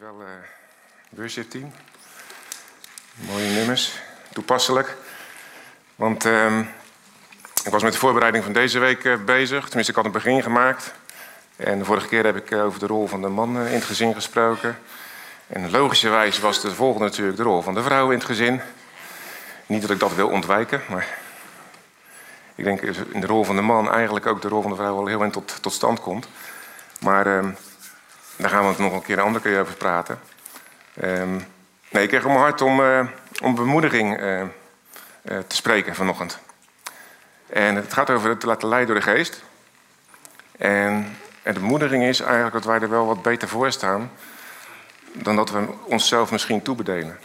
Dankjewel, uh, team. Mooie nummers, toepasselijk. Want uh, ik was met de voorbereiding van deze week uh, bezig. Tenminste, ik had een begin gemaakt. En de vorige keer heb ik uh, over de rol van de man in het gezin gesproken. En logischerwijs was de volgende natuurlijk de rol van de vrouw in het gezin. Niet dat ik dat wil ontwijken, maar ik denk in de rol van de man eigenlijk ook de rol van de vrouw al heel erg tot, tot stand komt. Maar ehm, daar gaan we het nog een keer een andere keer over praten. Um, nee, ik kreeg op mijn hart om, uh, om bemoediging uh, uh, te spreken vanochtend. En het gaat over het laten leiden door de geest. En, en de bemoediging is eigenlijk dat wij er wel wat beter voor staan... dan dat we onszelf misschien toebedelen.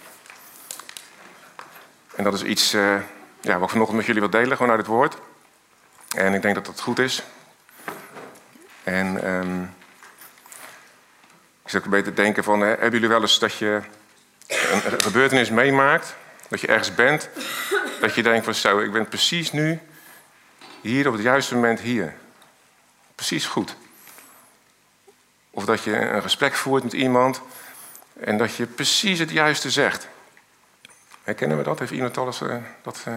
En dat is iets ja, wat ik vanochtend met jullie wil delen, gewoon uit het woord. En ik denk dat dat goed is. En... Um, ik zit een beetje te denken van, hebben jullie wel eens dat je een gebeurtenis meemaakt, dat je ergens bent, dat je denkt van zo, ik ben precies nu hier op het juiste moment hier. Precies goed. Of dat je een gesprek voert met iemand en dat je precies het juiste zegt. Herkennen we dat? Heeft iemand alles uh, dat... Uh...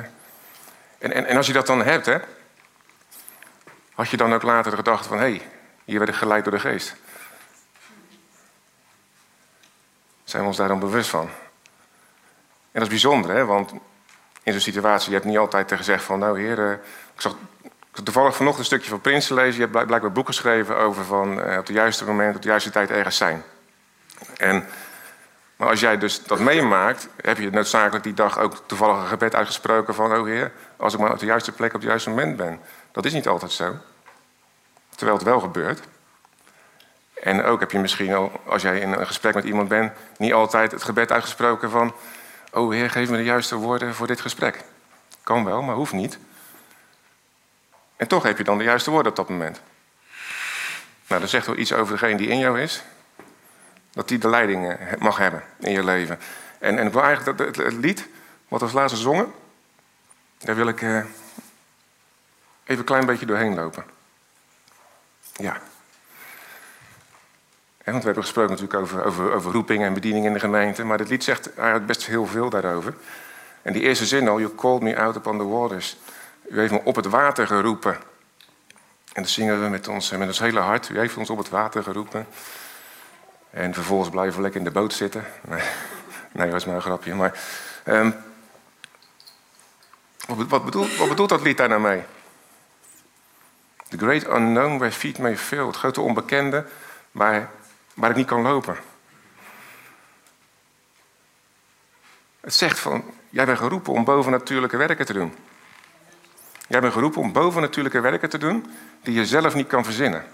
En, en, en als je dat dan hebt, hè, had je dan ook later gedacht van, hé, hey, hier werd ik geleid door de geest. Zijn we ons daar dan bewust van. En dat is bijzonder, hè? want in zo'n situatie, je hebt niet altijd gezegd van, nou heer, ik zag toevallig vanochtend een stukje van Prinsen lezen, je hebt blijkbaar een boek geschreven over van uh, op de juiste moment, op de juiste tijd ergens zijn. En, maar als jij dus dat meemaakt, heb je noodzakelijk die dag ook toevallig een gebed uitgesproken van, oh heer, als ik maar op de juiste plek op het juiste moment ben. Dat is niet altijd zo. Terwijl het wel gebeurt. En ook heb je misschien al, als jij in een gesprek met iemand bent, niet altijd het gebed uitgesproken van: Oh Heer, geef me de juiste woorden voor dit gesprek. Kan wel, maar hoeft niet. En toch heb je dan de juiste woorden op dat moment. Nou, dat zegt wel iets over degene die in jou is. Dat die de leiding eh, mag hebben in je leven. En, en ik wil eigenlijk dat het, lied wat we als laatste zongen, daar wil ik eh, even een klein beetje doorheen lopen. Ja want we hebben gesproken natuurlijk over, over, over roeping en bediening in de gemeente. Maar dit lied zegt eigenlijk best heel veel daarover. En die eerste zin al, you called me out upon the waters. U heeft me op het water geroepen. En dat zingen we met ons, met ons hele hart. U heeft ons op het water geroepen. En vervolgens blijven we lekker in de boot zitten. Nee, nee dat was maar een grapje. Maar, um, wat, bedoelt, wat bedoelt dat lied daar nou mee? The great unknown where feet may fail. Het grote onbekende waar waar ik niet kan lopen. Het zegt van, jij bent geroepen om bovennatuurlijke werken te doen. Jij bent geroepen om bovennatuurlijke werken te doen die je zelf niet kan verzinnen.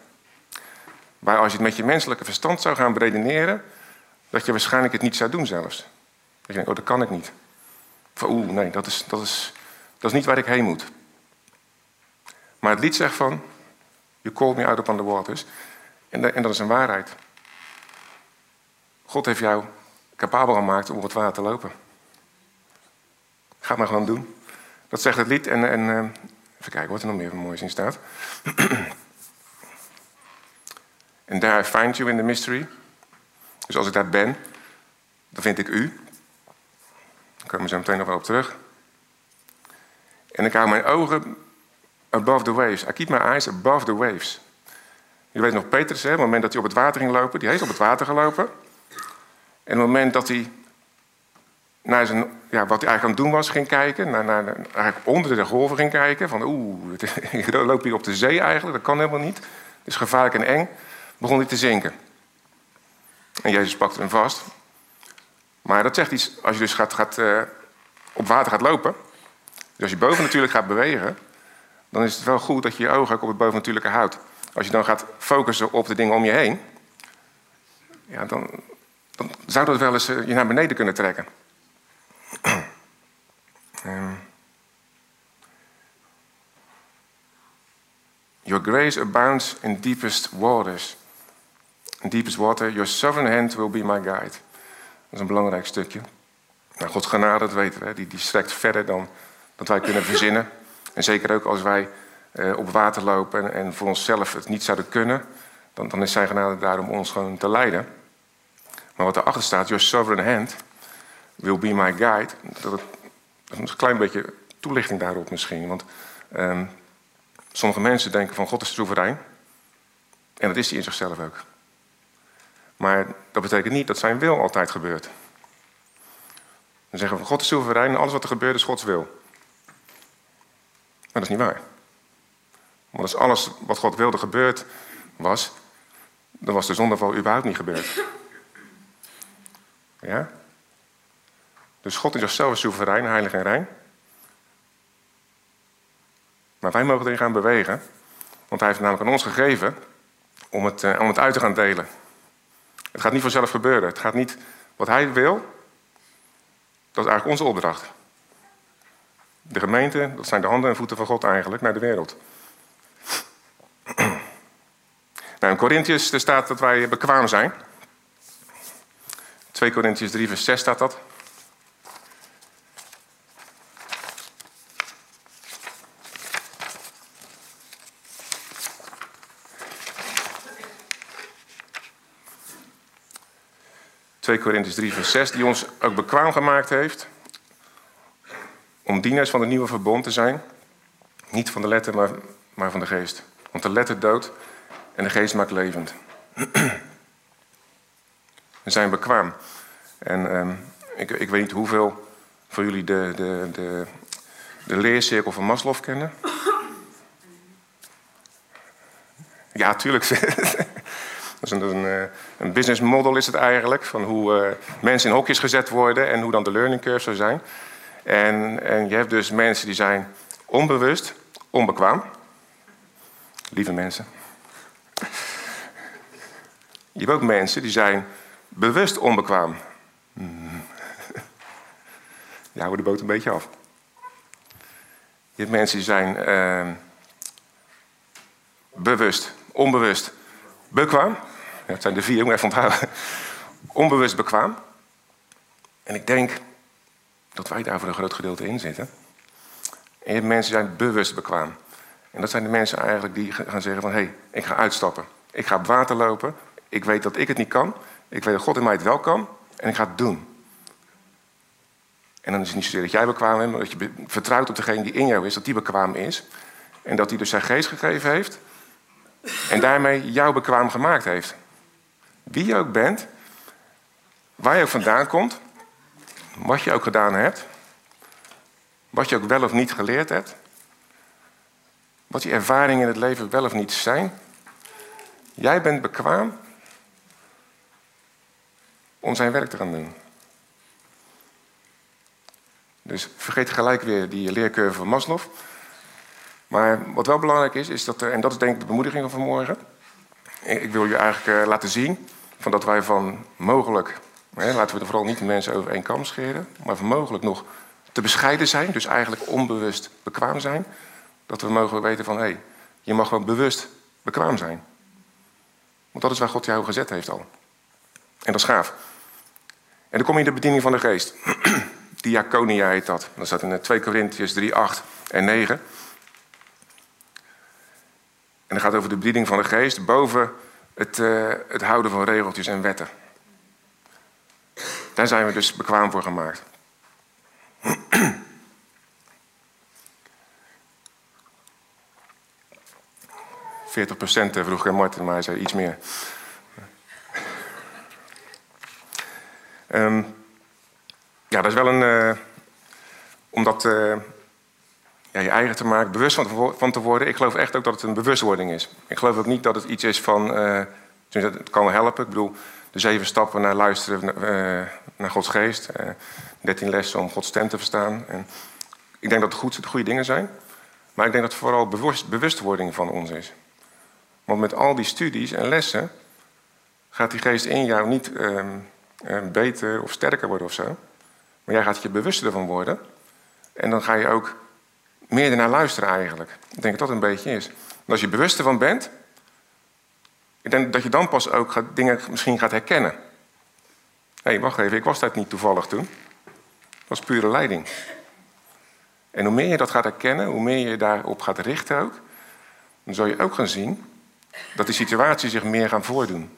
Maar als je het met je menselijke verstand zou gaan beredeneren, dat je waarschijnlijk het niet zou doen zelfs. Dat je denkt, oh dat kan ik niet. Oeh, nee, dat is, dat, is, dat is niet waar ik heen moet. Maar het lied zegt van, you called me out upon the waters. En dat is een waarheid. God heeft jou capabel gemaakt om op het water te lopen. Ga maar gewoon doen. Dat zegt het lied. En, en uh, even kijken wat er nog meer van moois in staat. En there I find you in the mystery. Dus als ik daar ben, dan vind ik u. Daar komen we zo meteen nog wel op terug. En ik hou mijn ogen above the waves. I keep my eyes above the waves. Je weet nog Petrus, hè, op het moment dat hij op het water ging lopen, die heeft op het water gelopen. En op het moment dat hij naar zijn, ja, wat hij eigenlijk aan het doen was, ging kijken, naar, naar, eigenlijk onder de golven ging kijken, van oeh, ik loop hier op de zee eigenlijk, dat kan helemaal niet. Het is gevaarlijk en eng. Begon hij te zinken. En Jezus pakte hem vast. Maar dat zegt iets, als je dus gaat, gaat, uh, op water gaat lopen, dus als je boven natuurlijk gaat bewegen, dan is het wel goed dat je je ogen ook op het bovennatuurlijke houdt. Als je dan gaat focussen op de dingen om je heen, ja, dan, dan zou dat wel eens eh, je naar beneden kunnen trekken. um. Your grace abounds in deepest waters. In deepest water, your sovereign hand will be my guide. Dat is een belangrijk stukje. Nou, Gods genade, dat weten we, die, die strekt verder dan dat wij kunnen verzinnen. En zeker ook als wij eh, op water lopen en, en, voor onszelf het niet zouden kunnen, dan, dan is zijn genade daar om ons gewoon te leiden. Maar wat erachter staat, your sovereign hand will be my guide. Dat, is een klein beetje toelichting daarop misschien. Want um, sommige mensen denken van God is soeverein. En dat is hij in zichzelf ook. Maar dat betekent niet dat zijn wil altijd gebeurt. Dan zeggen we, God is soeverein en alles wat er gebeurt is Gods wil. Maar dat is niet waar. Want als alles wat God wilde gebeurd was, dan was de zondeval überhaupt niet gebeurd. Ja? Dus God is zichzelf soeverein, heilig en rein. Maar wij mogen erin gaan bewegen. Want hij heeft namelijk aan ons gegeven om het, eh, om het uit te gaan delen. Het gaat niet vanzelf gebeuren. Het gaat niet wat hij wil. Dat is eigenlijk onze opdracht. De gemeente, dat zijn de handen en voeten van God eigenlijk, naar de wereld. Nou, in Corinthians staat dat wij bekwaam zijn. 2 Corinthians 3 vers 6 staat dat. 2 Corinthians 3, vers 6, die ons ook bekwaam gemaakt heeft om dieners van het nieuwe verbond te zijn. Niet van de letter, maar, maar van de geest. Want de letter doodt en de geest maakt levend. We zijn bekwaam. En um, ik, ik weet niet hoeveel van jullie de, de, de, de leercirkel van Maslow kennen. Ja, tuurlijk. Dat is een, eh, een business model is het eigenlijk, van hoe uh, mensen in hokjes gezet worden en hoe dan de learning curve zou zijn. En, en je hebt dus mensen die zijn onbewust, onbekwaam. Lieve mensen. Je hebt ook mensen die zijn bewust onbekwaam. Hmm. Ja, de boot een beetje af. Je hebt mensen die zijn uh, bewust, onbewust, bekwaam het zijn de vier, moet even onthouden. Onbewust bekwaam. En ik denk dat wij daar voor een groot gedeelte in zitten. En je hebt mensen die zijn bewust bekwaam. En dat zijn de mensen eigenlijk die gaan zeggen van... hé, hey, ik ga uitstappen. Ik ga op water lopen. Ik weet dat ik het niet kan. Ik weet dat God in mij het wel kan. En ik ga het doen. En dan is het niet zozeer dat jij bekwaam bent... maar dat je vertrouwt op degene die in jou is, dat die bekwaam is. En dat hij dus zijn geest gegeven heeft... en daarmee jou bekwaam gemaakt heeft. Wie je ook bent, waar je ook vandaan komt, wat je ook gedaan hebt, wat je ook wel of niet geleerd hebt, wat je ervaringen in het leven wel of niet zijn. Jij bent bekwaam om zijn werk te gaan doen. Dus vergeet gelijk weer die leercurve van Maslow. Maar wat wel belangrijk is, is dat er, en dat is denk ik de bemoediging van vanmorgen. Ik wil je eigenlijk eh, laten zien van dat wij van mogelijk, hè, laten we er vooral niet de mensen over één kam scheren, maar van mogelijk nog te bescheiden zijn, dus eigenlijk onbewust bekwaam zijn, dat we mogen weten van hé, hey, je mag gewoon bewust bekwaam zijn. Want dat is waar God jou gezet heeft al. En dat is gaaf. En dan kom je in de bediening van de geest. Diaconia heet dat. Dat staat in 2 Korintiërs 3, 8 en 9. En dat gaat over de bediening van de geest boven het, uh, het houden van regeltjes en wetten. Daar zijn we dus bekwaam voor gemaakt. Veertig procent eh, vroeg Martin, maar hij zei iets meer. Um, ja, dat is wel een. Uh, omdat uh, ja, je eigen te maken, bewust van, te worden. Ik geloof echt ook dat het een bewustwording is. Ik geloof ook niet dat het iets is van, uh, het kan helpen. Ik bedoel, de zeven stappen naar luisteren naar Gods geest. Dertien lessen om Gods stem te verstaan. En ik denk dat het goed, goede dingen zijn. Maar ik denk dat het vooral bewust, bewustwording van ons is. Want met al die studies en lessen gaat die geest in jou niet uh, beter of sterker worden of zo. Maar jij gaat je bewuster ervan worden. En dan ga je ook meer ernaar luisteren eigenlijk. Ik denk dat dat een beetje is. En als je bewust ervan bent, ik denk dat je dan pas ook gaat, dingen misschien gaat herkennen. Hé, hey, wacht even, ik was dat niet toevallig toen. Dat was pure leiding. En hoe meer je dat gaat herkennen, hoe meer je daarop gaat richten ook, dan zul je ook gaan zien dat die situaties zich meer gaan voordoen.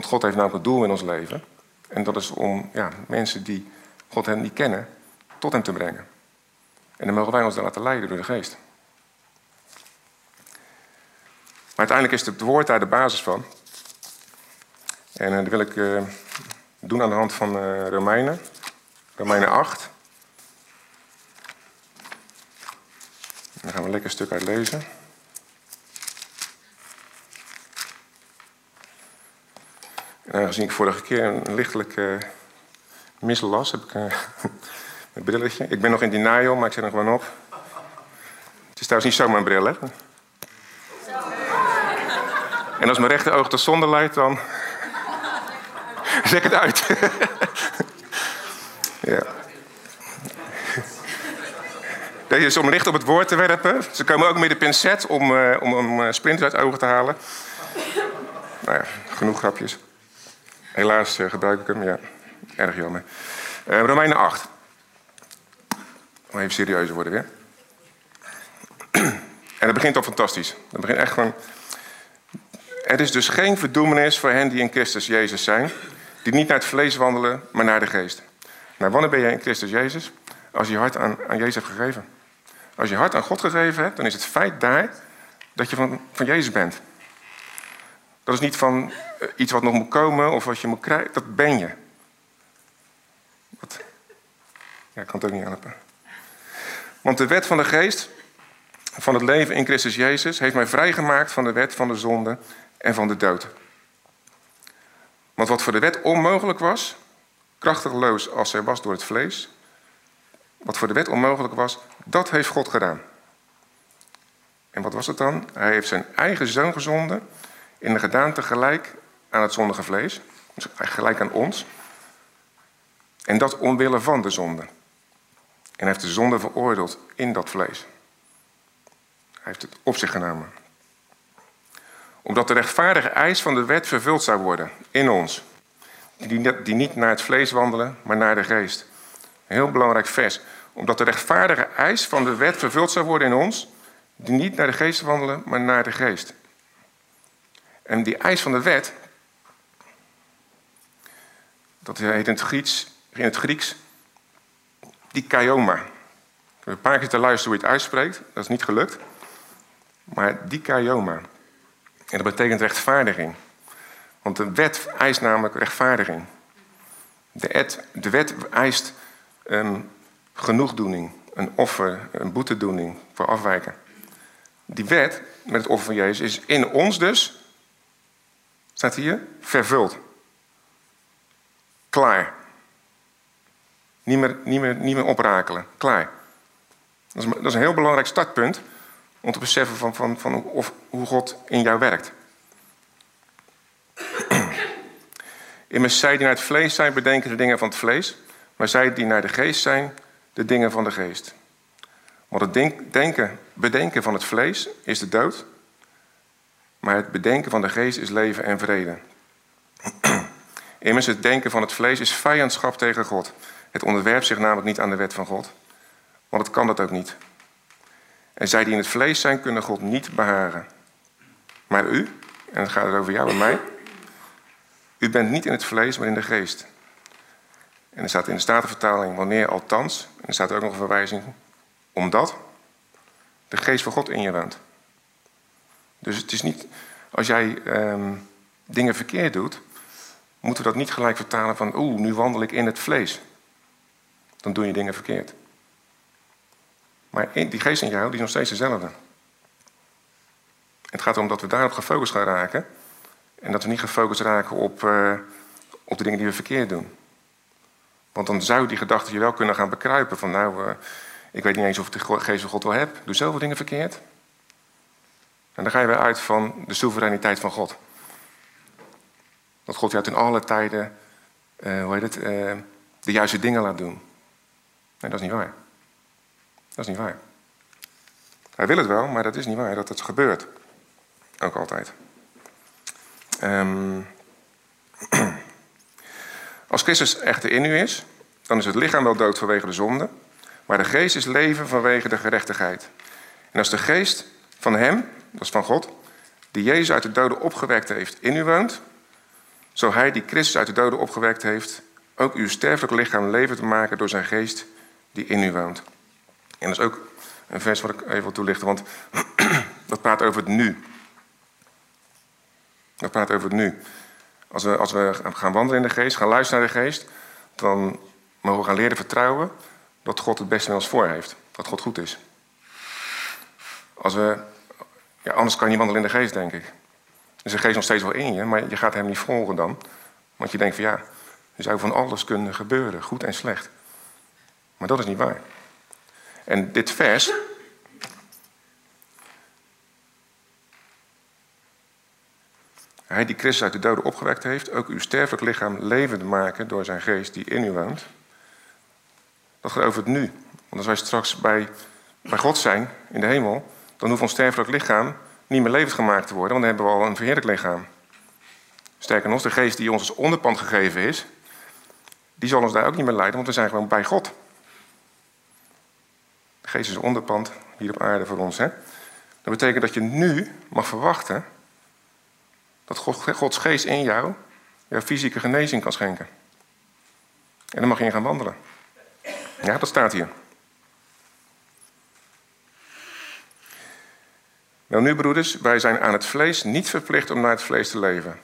Want God heeft namelijk een doel in ons leven. En dat is om ja, mensen die God hen niet kennen, tot hem te brengen. En dan mogen wij ons daar laten leiden door de geest. Maar uiteindelijk is het woord daar de basis van. En uh, dat wil ik uh, doen aan de hand van uh, Romeinen. Romeinen 8. Daar gaan we een lekker stuk uit lezen. En aangezien ik vorige keer een lichtelijk uh, mislas, heb ik een brilletje. Ik ben nog in denial, maar ik zet hem gewoon op. Het is trouwens niet zomaar een bril, hè? En als mijn rechteroog tot zonde leidt, dan zet ik het uit. ja. Deze is om licht op het woord te werpen. Ze komen ook met de pincet om, uh, om een splinter uit ogen te halen. Nou ja, genoeg grapjes. Helaas uh, gebruik ik hem, ja. Erg jammer. Uh, Romeinen 8. Om even serieuzer worden weer. en het begint al fantastisch. Het begint echt gewoon... Er is dus geen verdoemenis voor hen die in Christus Jezus zijn. Die niet naar het vlees wandelen, maar naar de geest. Nou, wanneer ben jij in Christus Jezus? Als je je hart aan, aan Jezus hebt gegeven. Als je hart aan God gegeven hebt, dan is het feit daar dat je van, van Jezus bent. Dat is niet van eh, iets wat nog moet komen of wat je moet krijgen. Dat ben je. Ja, ik kan het ook niet helpen. Want de wet van de geest, van het leven in Christus Jezus, heeft mij vrijgemaakt van de wet van de zonde en van de dood. Want wat voor de wet onmogelijk was, krachtigloos als zij was door het vlees, wat voor de wet onmogelijk was, dat heeft God gedaan. En wat was het dan? Hij heeft zijn eigen zoon gezonden in de gedaante gelijk aan het zondige vlees, dus gelijk aan ons. En dat omwille van de zonde. En hij heeft de zonde veroordeeld in dat vlees. Hij heeft het op zich genomen. Omdat de rechtvaardige eis van de wet vervuld zou worden in ons. Die, niet naar het vlees wandelen, maar naar de geest. Heel belangrijk vers. Omdat de rechtvaardige eis van de wet vervuld zou worden in ons. Die niet naar de geest wandelen, maar naar de geest. En die eis van de wet, dat heet in het Grieks, in het Grieks dikaioma. Ik heb een paar keer te luisteren hoe je het uitspreekt, dat is niet gelukt. Maar dikaioma. En dat betekent rechtvaardiging. Want de wet eist namelijk rechtvaardiging. De, de wet eist genoegdoening, een offer, een boetedoening voor afwijken. Die wet met het offer van Jezus is in ons dus Staat hier? Vervuld. Klaar. Niet meer, niet meer, niet meer oprakelen. Klaar. Dat is, dat is een heel belangrijk startpunt om te beseffen van, van, van of, hoe God in jou werkt. Immers zij die naar het vlees zijn, bedenken de dingen van het vlees, maar zij die naar de geest zijn, de dingen van de geest. Want het denken, bedenken van het vlees is de dood, maar het bedenken van de geest is leven en vrede. Immers, het denken van het vlees is vijandschap tegen God. Het onderwerpt zich namelijk niet aan de wet van God, want het kan dat ook niet. En zij die in het vlees zijn, kunnen God niet behagen. Maar u, en het gaat over jou en mij, u bent niet in het vlees, maar in de geest. En er staat in de Statenvertaling, wanneer althans, en er staat ook nog een verwijzing, omdat de geest van God in je woont. Dus het is niet, als jij ehm, dingen verkeerd doet, moeten we dat niet gelijk vertalen van, oeh, nu wandel ik in het vlees. Dan doe je dingen verkeerd. Maar die geest in jou, die is nog steeds dezelfde. Het gaat erom dat we daarop gefocust gaan raken. En dat we niet gefocust raken op, uh, op de dingen die we verkeerd doen. Want dan zou die gedachte je wel kunnen gaan bekruipen. Van nou, uh, ik weet niet eens of ik de geest van God wel heb. Doe zoveel dingen verkeerd. En dan ga je weer uit van de soevereiniteit van God. Dat God jou in alle tijden uh, hoe heet het, uh, de juiste dingen laat doen. Nee, dat is niet waar. Dat is niet waar. Hij wil het wel, maar dat is niet waar dat het gebeurt. Ook altijd. Um, als Christus echter in u is, dan is het lichaam wel dood vanwege de zonde, maar de geest is leven vanwege de gerechtigheid. En als de geest van hem, dat is van God, die Jezus uit de doden opgewekt heeft, in u woont, Zo hij die Christus uit de doden opgewekt heeft, ook uw sterfelijk lichaam levend te maken door zijn geest die in u woont. En dat is ook een vers wat ik even wil toelichten, want dat praat over het nu. Dat praat over het nu. Als we, als we gaan wandelen in de geest, gaan luisteren naar de geest, dan mogen we gaan leren vertrouwen dat God het beste met ons voor heeft. Dat God goed is. Als we, anders kan je niet wandelen in de geest, denk ik. Dus de geest nog steeds wel in je, maar je gaat hem niet volgen dan. Want je denkt van ja, er zou van alles kunnen gebeuren, goed en slecht. Maar dat is niet waar. En dit vers. Hij die Christus uit de doden opgewekt heeft, ook uw sterfelijk lichaam levend maken door zijn geest die in u woont. Dat gaat over het nu. Want als wij straks bij, bij God zijn in de hemel, dan hoeft ons sterfelijk lichaam niet meer levend gemaakt te worden, want dan hebben we al een verheerlijk lichaam. Sterker nog, de geest die ons als onderpand gegeven is, die zal ons daar ook niet meer leiden, want we zijn gewoon bij God. De geest is onderpand hier op aarde voor ons. Hè? Dat betekent dat je nu mag verwachten dat Gods geest in jou jouw fysieke genezing kan schenken. En dan mag je in gaan wandelen. Ja, dat staat hier. Nou nu, broeders, wij zijn aan het vlees niet verplicht om naar het vlees te leven.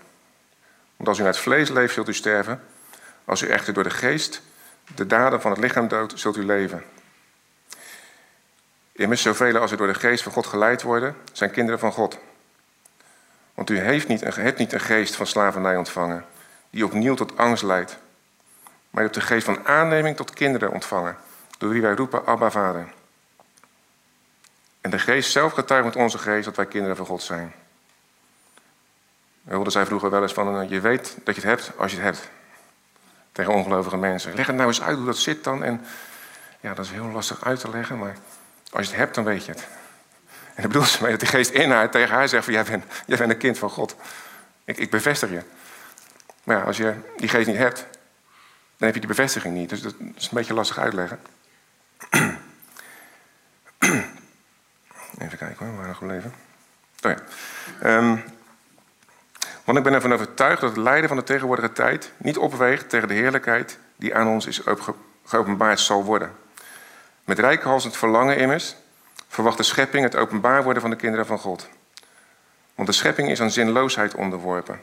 Want als u naar het vlees leeft, zult u sterven. Als u echter door de geest de daden van het lichaam doodt, zult u leven. Immers, zoveel als u door de geest van God geleid worden, zijn kinderen van God. Want u heeft niet, hebt niet een geest van slavernij ontvangen, die opnieuw tot angst leidt. Maar u hebt de geest van aanneming tot kinderen ontvangen, door wie wij roepen, Abba, Vader. En de geest zelf getuigt met onze geest dat wij kinderen van God zijn. We hoorden zij vroeger wel eens van, eh, je weet dat je het hebt als je het hebt. Tegen ongelovige mensen. Leg het nou eens uit hoe dat zit dan. En ja, dat is heel lastig uit te leggen, maar als je het hebt, dan weet je het. En dat bedoelt ze mee dat die geest in haar tegen haar zegt van, jij bent, jij bent een kind van God. Ik, ik bevestig je. Maar ja, als je die geest niet hebt, dan heb je die bevestiging niet. Dus dat is een beetje lastig uitleggen. Even kijken hoor, we waren gebleven. Oh ja. Um, want ik ben ervan overtuigd dat het lijden van de tegenwoordige tijd niet opweegt tegen de heerlijkheid die aan ons is geopenbaard zal worden. Met rijkhalsend verlangen immers verwacht de schepping het openbaar worden van de kinderen van God. Want de schepping is aan zinloosheid onderworpen.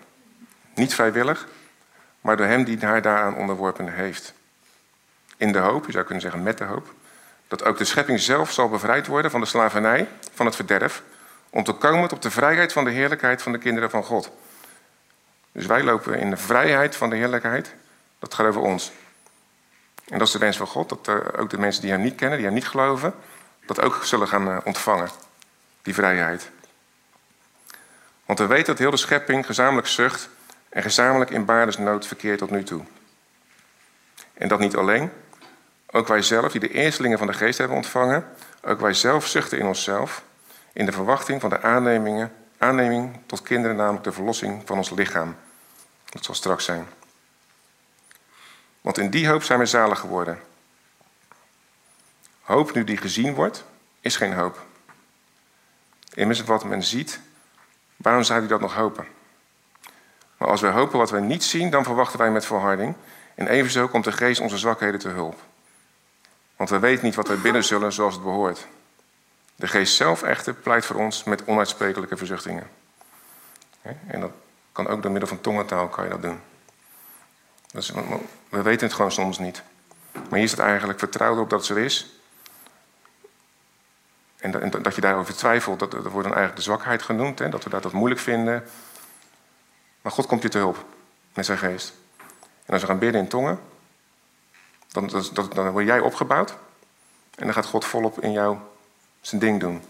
Niet vrijwillig, maar door hem die haar daaraan onderworpen heeft. In de hoop, je zou kunnen zeggen met de hoop, dat ook de schepping zelf zal bevrijd worden van de slavernij, van het verderf, om te komen tot de vrijheid van de heerlijkheid van de kinderen van God. Dus wij lopen in de vrijheid van de heerlijkheid. Dat gaat over ons. En dat is de wens van God, dat uh, ook de mensen die hem niet kennen, die hem niet geloven, dat ook zullen gaan uh, ontvangen, die vrijheid. Want we weten dat heel de schepping gezamenlijk zucht en gezamenlijk in baardesnood verkeert tot nu toe. En dat niet alleen, ook wij zelf, die de eerstelingen van de geest hebben ontvangen, ook wij zelf zuchten in onszelf, in de verwachting van de aannemingen, aanneming tot kinderen, namelijk de verlossing van ons lichaam. Dat zal straks zijn. Want in die hoop zijn we zalig geworden. Hoop nu die gezien wordt, is geen hoop. Immers wat men ziet, waarom zou u dat nog hopen? Maar als wij hopen wat wij niet zien, dan verwachten wij met volharding. En evenzo komt de geest onze zwakheden te hulp. Want we weten niet wat wij binnen zullen zoals het behoort. De geest zelf echter pleit voor ons met onuitsprekelijke verzuchtingen. En dat kan ook door middel van tongentaal kan je dat doen. We weten het gewoon soms niet. Maar hier staat eigenlijk vertrouwen op dat het zo is. En dat je daarover twijfelt, dat, dat wordt dan eigenlijk de zwakheid genoemd. Hè? Dat we dat moeilijk vinden. Maar God komt je te hulp met zijn geest. En als we gaan bidden in tongen, dan, dan, dan word jij opgebouwd. En dan gaat God volop in jou zijn ding doen.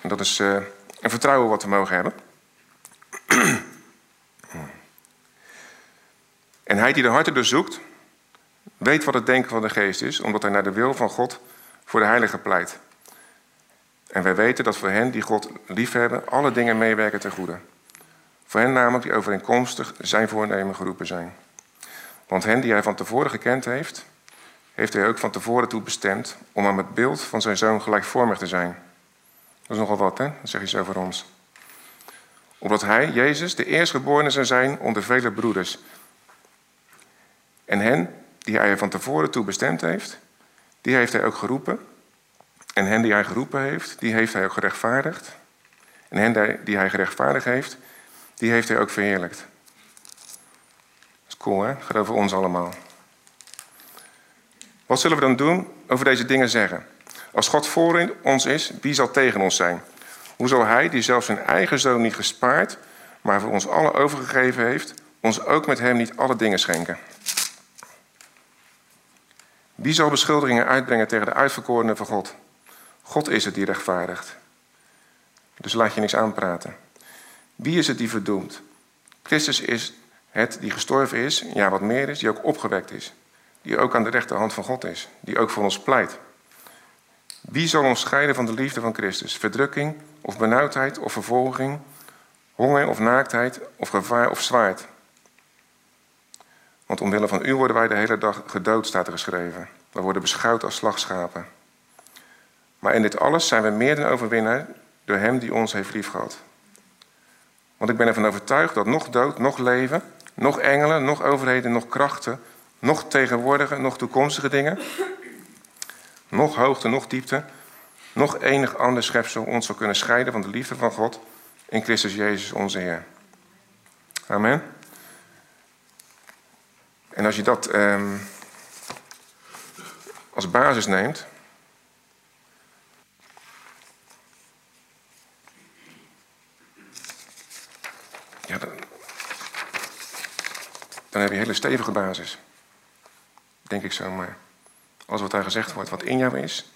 En dat is uh, een vertrouwen wat we mogen hebben. en hij die de harten doorzoekt, weet wat het denken van de geest is, omdat hij naar de wil van God voor de heilige pleit. En wij weten dat voor hen die God liefhebben, alle dingen meewerken ten goede. Voor hen namelijk die overeenkomstig zijn voornemen geroepen zijn. Want hen die hij van tevoren gekend heeft, heeft hij ook van tevoren toe bestemd om aan het beeld van zijn zoon gelijkvormig te zijn. Dat is nogal wat, hè? Zeg je zo voor ons. Opdat hij, Jezus, de eerstgeborene zou zijn onder vele broeders. En hen, die hij van tevoren toe bestemd heeft, die heeft hij ook geroepen. En hen die hij geroepen heeft, die heeft hij ook gerechtvaardigd. En hen die hij gerechtvaardigd heeft, die heeft hij ook verheerlijkt. Cool, hè? Over ons allemaal. Wat zullen we dan doen over deze dingen zeggen? Als God voor ons is, wie zal tegen ons zijn? Hoe zal Hij, die zelfs zijn eigen zoon niet gespaard, maar voor ons allen overgegeven heeft, ons ook met Hem niet alle dingen schenken? Wie zal beschuldigingen uitbrengen tegen de uitverkorenen van God? God is het die rechtvaardigt. Dus laat je niks aanpraten. Wie is het die verdoemt? Christus is het die gestorven is, ja wat meer is, die ook opgewekt is. Die ook aan de rechterhand van God is. Die ook voor ons pleit. Wie zal ons scheiden van de liefde van Christus? Verdrukking of benauwdheid of vervolging, honger of naaktheid of gevaar of zwaard? Want omwille van u worden wij de hele dag gedood, staat er geschreven. We worden beschouwd als slagschapen. Maar in dit alles zijn we meer dan overwinnaar door Hem die ons heeft liefgehad. Want ik ben ervan overtuigd dat nog dood, nog leven, nog engelen, nog overheden, nog krachten, nog tegenwoordige, nog toekomstige dingen, nog hoogte, nog diepte, nog enig ander schepsel ons zal kunnen scheiden van de liefde van God in Christus Jezus onze Heer. Amen. En als je dat um, als basis neemt, ja, dan, dan heb je een hele stevige basis. Denk ik zo maar. Alles wat daar gezegd wordt, wat in jou is.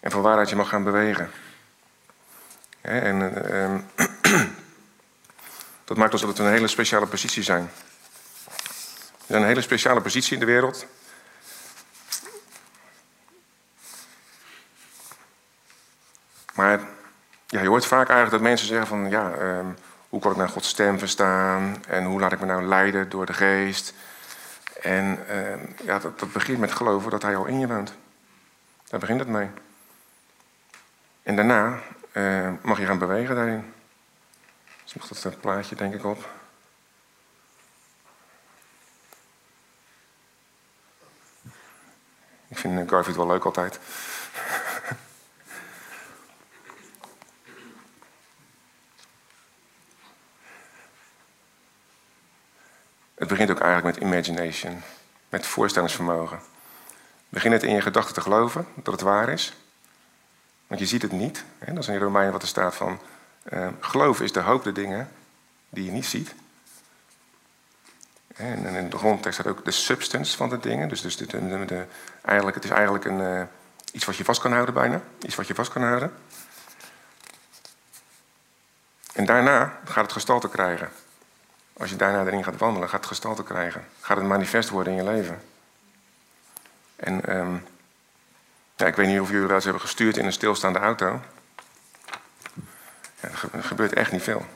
En van waaruit je mag gaan bewegen. En uh, dat maakt ons dat we een hele speciale positie zijn. We zijn een hele speciale positie in de wereld. Maar ja, je hoort vaak eigenlijk dat mensen zeggen van... ja, uh, hoe kan ik nou Gods stem verstaan? En hoe laat ik me nou leiden door de geest? En uh, ja, dat, dat, begint met geloven dat hij al in je woont. Daar begint het mee. En daarna uh, mag je gaan bewegen daarin. Dus nog dat plaatje denk ik op. Ik vind Garfield wel leuk altijd. Het begint ook eigenlijk met imagination, met voorstellingsvermogen. Begin het in je gedachten te geloven dat het waar is. Want je ziet het niet. Hè? Dat is in Romeinen wat er staat van... Uh, geloof is de hoop de dingen die je niet ziet. En in de grondtekst staat ook de substance van de dingen. Dus, dus de, eigenlijk, het is eigenlijk een, uh, iets wat je vast kan houden bijna. Iets wat je vast kan houden. En daarna gaat het gestalte krijgen. Als je daarna erin gaat wandelen, gaat het gestalte krijgen. Gaat het manifest worden in je leven. En um, ja, ik weet niet of jullie wel hebben gestuurd in een stilstaande auto. Ja, er gebeurt echt niet veel.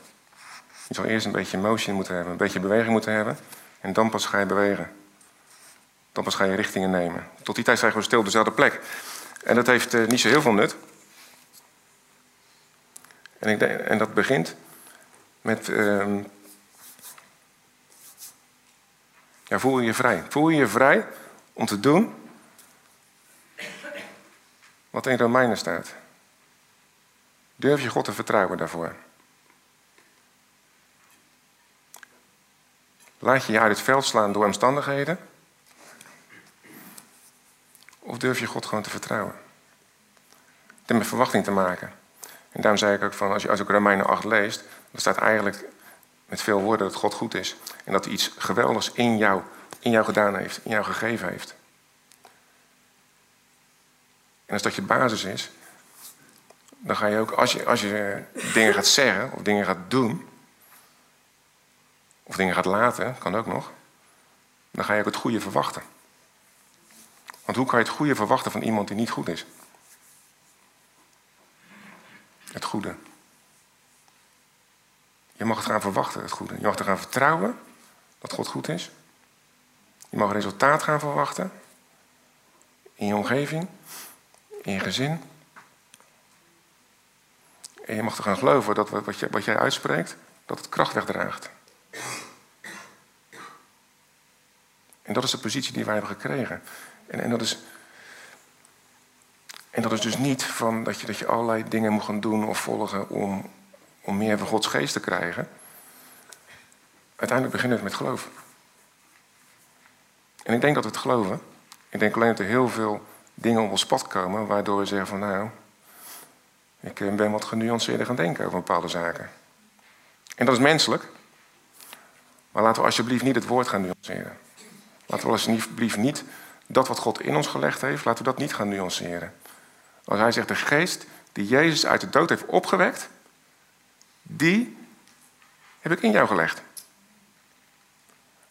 Je zal eerst een beetje motion moeten hebben, een beetje beweging moeten hebben. En dan pas ga je bewegen. Dan pas ga je richtingen nemen. Tot die tijd zijn we stil op dezelfde plek. En dat heeft uh, niet zo heel veel nut. En, ik denk, en dat begint met uh, Ja, voel je je vrij. Voel je je vrij om te doen wat in Romeinen staat. Durf je God te vertrouwen daarvoor? Laat je je uit het veld slaan door omstandigheden? Of durf je God gewoon te vertrouwen? Heeft met verwachting te maken. En daarom zei ik ook van, als je, als ik Romeinen 8 leest, dan staat eigenlijk met veel woorden dat God goed is. En dat hij iets geweldigs in jou, in jou gedaan heeft, in jou gegeven heeft. En als dat je basis is, dan ga je ook, als je, als je dingen gaat zeggen of dingen gaat doen, of dingen gaat laten, kan ook nog, dan ga je ook het goede verwachten. Want hoe kan je het goede verwachten van iemand die niet goed is? Het goede. Je mag het gaan verwachten, het goede. Je mag er gaan vertrouwen dat God goed is. Je mag resultaat gaan verwachten. In je omgeving, in je gezin. En je mag er gaan geloven dat wat, wat jij uitspreekt, dat het kracht wegdraagt. En dat is de positie die wij hebben gekregen. En, en, dat, is, en dat is dus niet van dat je, dat je allerlei dingen moet gaan doen of volgen om, om meer van Gods geest te krijgen. Uiteindelijk begint het met geloof. En ik denk dat we het geloven. Ik denk alleen dat er heel veel dingen op ons pad komen waardoor we zeggen van nou, ik eh, ben wat genuanceerder gaan denken over bepaalde zaken. En dat is menselijk. Maar laten we alsjeblieft niet het woord gaan nuanceren. Laten we alsjeblieft niet dat wat God in ons gelegd heeft, laten we dat niet gaan nuanceren. Als hij zegt, de geest die Jezus uit de dood heeft opgewekt, die heb ik in jou gelegd.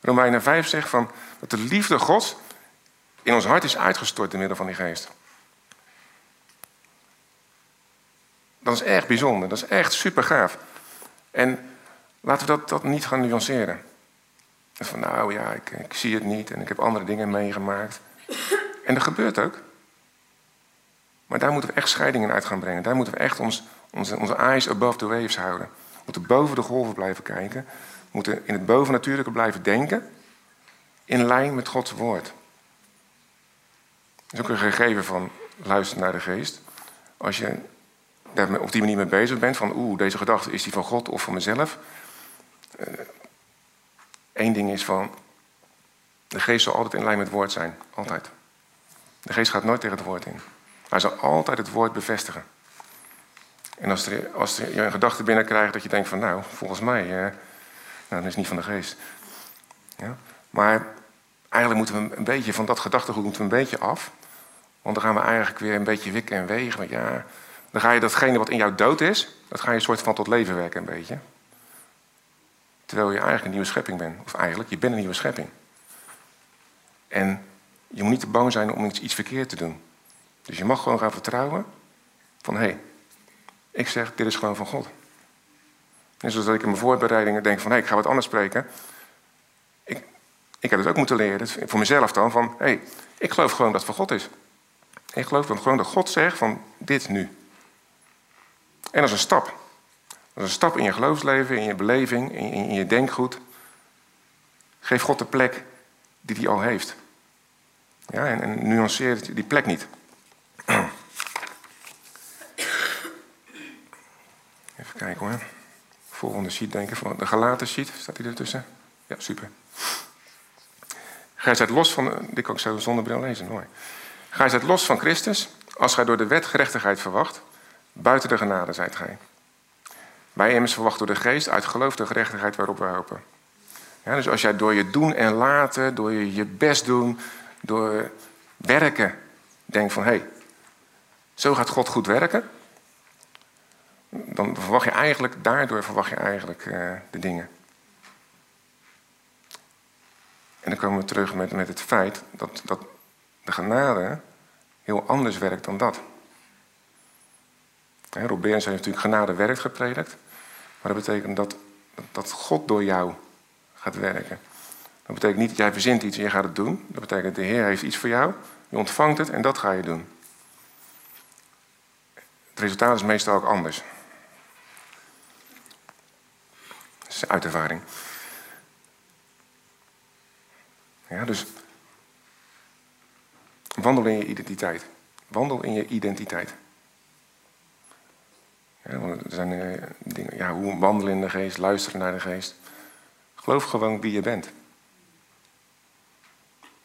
Romeinen 5 zegt van, dat de liefde Gods in ons hart is uitgestort door middel van die geest. Dat is echt bijzonder, dat is echt super gaaf. En laten we dat, dat niet gaan nuanceren. Van nou ja, ik, ik zie het niet en ik heb andere dingen meegemaakt. En dat gebeurt ook. Maar daar moeten we echt scheidingen uit gaan brengen. Daar moeten we echt ons, onze, onze eyes above the waves houden. We moeten boven de golven blijven kijken. We moeten in het bovennatuurlijke blijven denken. In lijn met Gods woord. Dat is ook een gegeven van luisteren naar de geest. Als je daar op die manier mee bezig bent, van oeh, deze gedachte is die van God of van mezelf. Eén eh, ding is van, de geest zal altijd in lijn met het woord zijn. Altijd. De geest gaat nooit tegen het woord in. Hij zal altijd het woord bevestigen. En als, er, als je een gedachte binnenkrijgt dat je denkt van nou, volgens mij, eh, nou, dat is niet van de geest. Ja? Maar eigenlijk moeten we een beetje van dat gedachtegoed moeten we een beetje af. Want dan gaan we eigenlijk weer een beetje wikken en wegen. Want ja, dan ga je datgene wat in jou dood is, dat ga je een soort van tot leven werken een beetje. Terwijl je eigenlijk een nieuwe schepping bent. Of eigenlijk, je bent een nieuwe schepping. En je moet niet te bang zijn om iets, iets verkeerd te doen. Dus je mag gewoon gaan vertrouwen van hé, hey, ik zeg dit is gewoon van God. En zoals ik in mijn voorbereidingen denk van hé, ik ga wat anders spreken. Ik, ik heb het ook moeten leren, voor mezelf dan, van hé, hey, ik geloof gewoon dat het van God is. Ik geloof dan gewoon dat God zegt van dit nu. En dat is een stap. Dat is een stap in je geloofsleven, in je beleving, in, in je denkgoed. Geef God de plek die hij al heeft. Ja, en, en nuanceer die plek niet. Kijken hoor. Volgende sheet denken van de gelaten sheet. Staat die ertussen? Ja, super. Gij zijt los van... Dit kan ik zo zonder bril lezen, mooi. Gij zijt los van Christus, als gij door de wet gerechtigheid verwacht. Buiten de genade zijt gij. Wij immers verwachten door de geest uit geloof de gerechtigheid waarop wij hopen. Dus als jij door je doen en laten, door je je best doen, door werken, denkt van hé, hey, zo gaat God goed werken, dan verwacht je eigenlijk, daardoor verwacht je eigenlijk uh, de dingen. En dan komen we terug met, met het feit dat, dat de genade heel anders werkt dan dat. Beerens heeft natuurlijk genade werkt gepredikt. Maar dat betekent dat, dat God door jou gaat werken. Dat betekent niet dat jij verzint iets en je gaat het doen. Dat betekent dat de Heer heeft iets voor jou. Je ontvangt het en dat ga je doen. Het resultaat is meestal ook anders. Is. Ja, dus wandel in je identiteit. Wandel in je identiteit. Ja, er zijn uh, dingen, ja, hoe wandelen in de geest, luisteren naar de geest. Geloof gewoon wie je bent.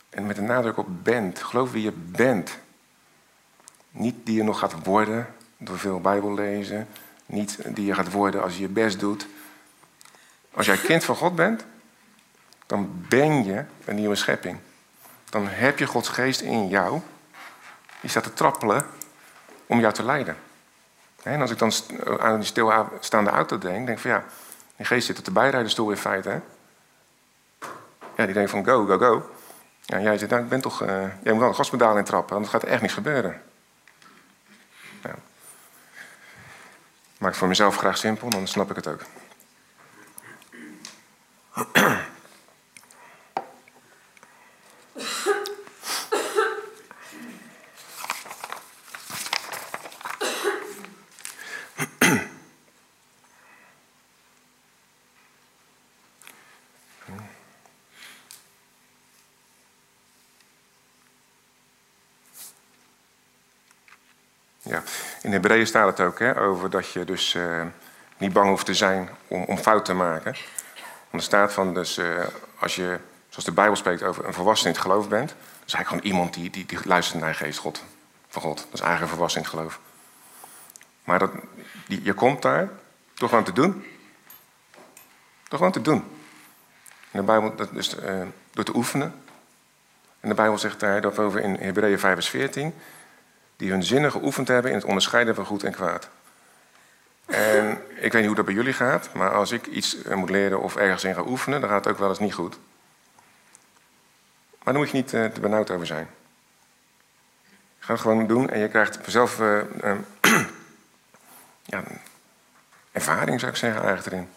En met een nadruk op bent. Geloof wie je bent. Niet die je nog gaat worden door veel Bijbel lezen. Niet die je gaat worden als je je best doet. Als jij kind van God bent, dan ben je een nieuwe schepping. Dan heb je Gods geest in jou. Die staat te trappelen om jou te leiden. En als ik dan aan die stilstaande auto denk, denk ik van ja, die geest zit op de bijrijderstoel in feite. Hè? Ja, die denkt van go, go, go. Ja, jij zegt, nou, ik ben toch, uh, jij moet wel een gaspedaal in trappen, anders gaat er echt niks gebeuren. Ja. Maak het voor mezelf graag simpel, dan snap ik het ook. Ja, in Hebreeën staat het ook hè, over dat je dus eh, niet bang hoeft te zijn om, om fout te maken. Want er staat van, dus uh, als je, zoals de Bijbel spreekt, over een volwassen in het geloof bent, dan is eigenlijk gewoon iemand die, die, die luistert naar de geest God, van God. Dat is eigenlijk een volwassen in het geloof. Maar dat, die, je komt daar toch gewoon te doen. Toch gewoon te doen. In de Bijbel, dat is uh, door te oefenen. En de Bijbel zegt daar dat over in Hebreeën 5 vers 14 die hun zinnen geoefend hebben in het onderscheiden van goed en kwaad. En ik weet niet hoe dat bij jullie gaat, maar als ik iets eh, moet leren of ergens in ga oefenen, dan gaat het ook wel eens niet goed. Maar daar moet je niet uh, te benauwd over zijn. Het gewoon doen en je krijgt uh, uh, ja, ervaring, zou ik zeggen, eigenlijk erin.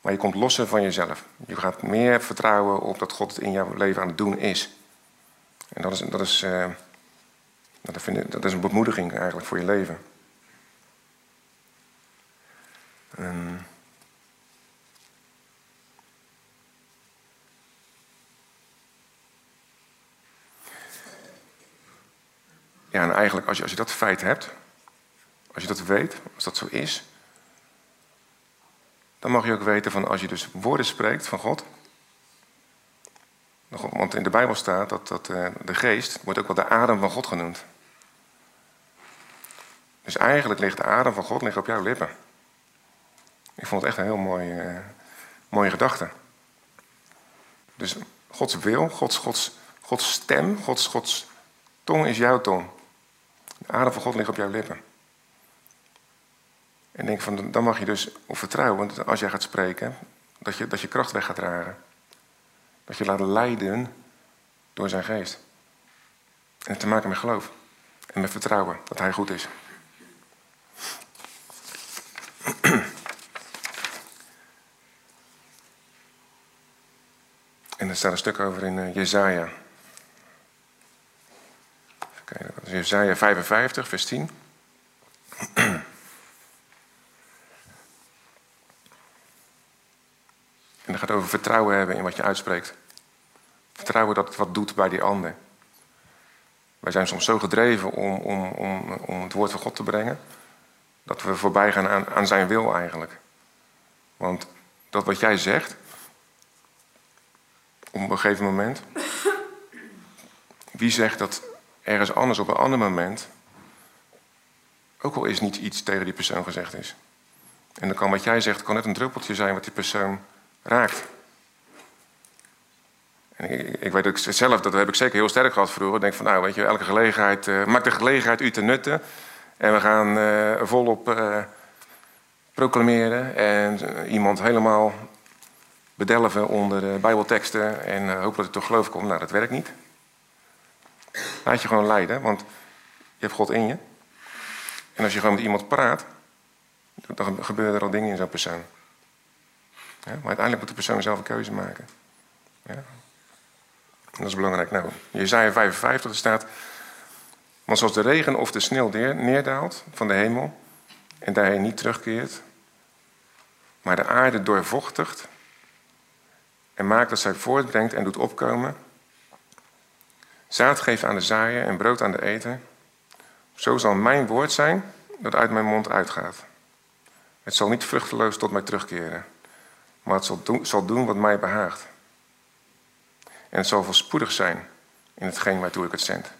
Maar je komt losser van jezelf. Je gaat meer vertrouwen op dat God het in jouw leven aan het doen is. En dat is, dat is dat, vind ik, dat is een bemoediging eigenlijk voor je leven. Ja, en eigenlijk als je, als je dat feit hebt, als je dat weet, als dat zo is, dan mag je ook weten van als je dus woorden spreekt van God. Want in de Bijbel staat dat, dat eh, de geest wordt ook wel de adem van God genoemd. Dus eigenlijk ligt de adem van God ligt op jouw lippen. Ik vond het echt een heel mooi, uh, mooie gedachte. Dus Gods wil, Gods, Gods, Gods stem, Gods, Gods tong is jouw tong. De adem van God ligt op jouw lippen. En denk van, dan mag je dus op vertrouwen, als jij gaat spreken, dat je, dat je kracht weg gaat dragen. Dat je laat leiden door zijn geest. En te maken met geloof. En met vertrouwen dat hij goed is. En er staat een stuk over in uh, Jezaja. Even dat is Jezaja 55, vers 10. En dat gaat over vertrouwen hebben in wat je uitspreekt. Vertrouwen dat het wat doet bij die ander. Wij zijn soms zo gedreven om, om, om, om het woord van God te brengen, dat we voorbij gaan aan, aan zijn wil eigenlijk. Want dat wat jij zegt, op een gegeven moment, wie zegt dat ergens anders op een ander moment, ook al is niet iets tegen die persoon gezegd is. En dan kan wat jij zegt, kan net een druppeltje zijn wat die persoon raakt. Ik, weet ook zelf, dat heb ik zeker heel sterk gehad vroeger. Ik denk van, nou weet je, elke gelegenheid, uh, maak de gelegenheid u te nutten. En we gaan uh, volop uh, proclameren en iemand helemaal bedelven onder de bijbelteksten en hopen dat het toch geloof komt. Nou, dat werkt niet. Laat je gewoon leiden, want je hebt God in je. En als je gewoon met iemand praat, dan gebeuren er al dingen in zo'n persoon. Maar uiteindelijk moet de persoon zelf een keuze maken. Ja. Dat is belangrijk. Nou, Jezaja 55 staat... Want zoals de regen of de sneeuw neerdaalt van de hemel... en daarheen niet terugkeert... maar de aarde doorvochtigt... en maakt dat zij voortbrengt en doet opkomen... zaad geeft aan de zaaier en brood aan de eten... zo zal mijn woord zijn dat uit mijn mond uitgaat. Het zal niet vruchteloos tot mij terugkeren... maar het zal doen, zal doen wat mij behaagt... En het zal voorspoedig zijn in hetgeen waartoe ik het zend.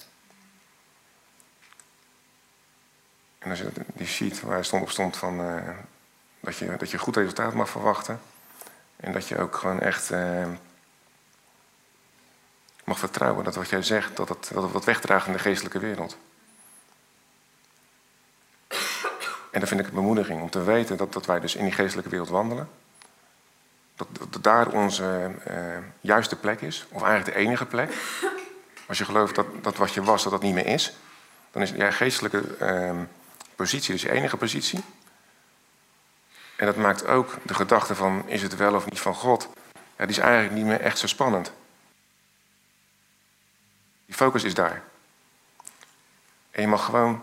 En als je die sheet waar stond op stond van uh, dat, je, dat je goed resultaat mag verwachten. En dat je ook gewoon echt uh, mag vertrouwen dat wat jij zegt, dat het, dat wat wegdraagt in de geestelijke wereld. En dan vind ik het bemoediging om te weten dat, dat wij dus in die geestelijke wereld wandelen. Dat, dat daar onze uh, juiste plek is, of eigenlijk de enige plek. Als je gelooft dat, dat wat je was, dat dat niet meer is, dan is je geestelijke uh, positie dus je enige positie. En dat maakt ook de gedachte van is het wel of niet van God, ja, die is eigenlijk niet meer echt zo spannend. Die focus is daar. En je mag gewoon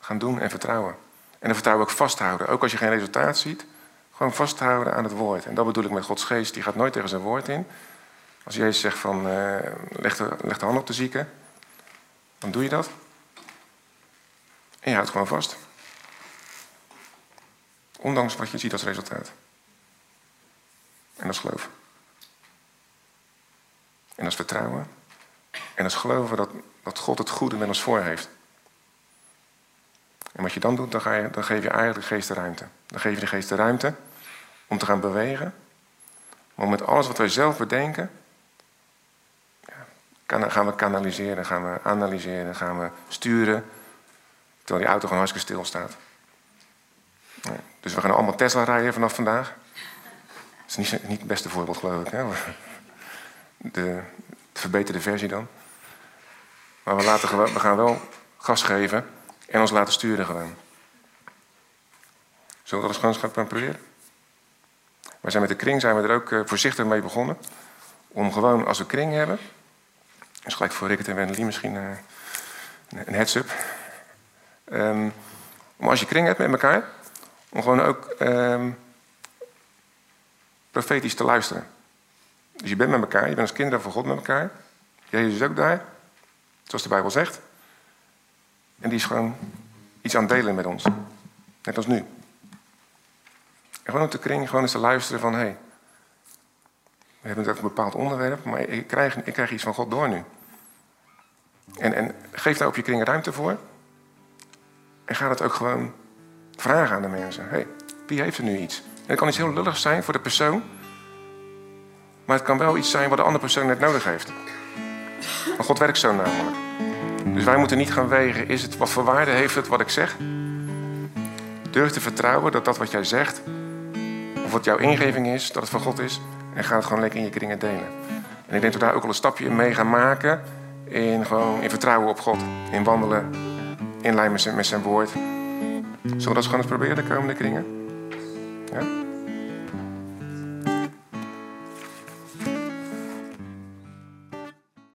gaan doen en vertrouwen. En dat vertrouwen ook vasthouden. Ook als je geen resultaat ziet, gewoon vasthouden aan het woord. En dat bedoel ik met Gods geest, die gaat nooit tegen zijn woord in. Als Jezus zegt van, leg, de, leg de hand op de zieke, dan doe je dat. En je houdt gewoon vast. Ondanks wat je ziet als resultaat. En dat is geloof. En dat is vertrouwen. En dat is geloven dat, dat God het goede met ons voor heeft. En wat je dan doet, dan, ga je, dan geef je eigenlijk de geest de ruimte. Dan geef je de geest de ruimte om te gaan bewegen. Maar met alles wat wij zelf bedenken, ja, gaan we kanaliseren, gaan we analyseren, gaan we sturen. Terwijl die auto gewoon hartstikke stil staat. Dus we gaan allemaal Tesla rijden vanaf vandaag. Dat is niet, niet het beste voorbeeld, geloof ik. Hè? De, de verbeterde versie dan. Maar we, laten, we gaan wel gas geven en ons laten sturen gewoon. Zullen we dat eens gaan proberen? We zijn met de kring zijn we er ook eh, voorzichtig mee begonnen. Om gewoon, als we kring hebben... Dus gelijk voor Rickert en Wendelie misschien uh, een heads-up. Um, als je kring hebt met elkaar... om gewoon ook um, profetisch te luisteren. Dus je bent met elkaar, je bent als kinderen van God met elkaar. Jezus is ook daar, zoals de Bijbel zegt. En die is gewoon iets aan het delen met ons. Net als nu. En gewoon op de kring, gewoon eens te luisteren van... hé, hey, we hebben het een bepaald onderwerp, maar ik krijg, ik krijg iets van God door nu. En, en geef daar op je kring ruimte voor. En ga dat ook gewoon vragen aan de mensen. hey, wie heeft er nu iets? En het kan iets heel lulligs zijn voor de persoon. Maar het kan wel iets zijn wat de andere persoon net nodig heeft. Want God werkt zo namelijk. Dus wij moeten niet gaan wegen, is het, wat voor waarde heeft het wat ik zeg? Durf te vertrouwen dat dat wat jij zegt, of wat jouw ingeving is, dat het van God is. En ga het gewoon lekker in je kringen delen. En ik denk dat we daar ook al een stapje mee gaan maken. In, gewoon, in vertrouwen op God. In wandelen. In lijn zijn, met zijn woord. Zullen we dat gewoon eens proberen de komende kringen? Ja?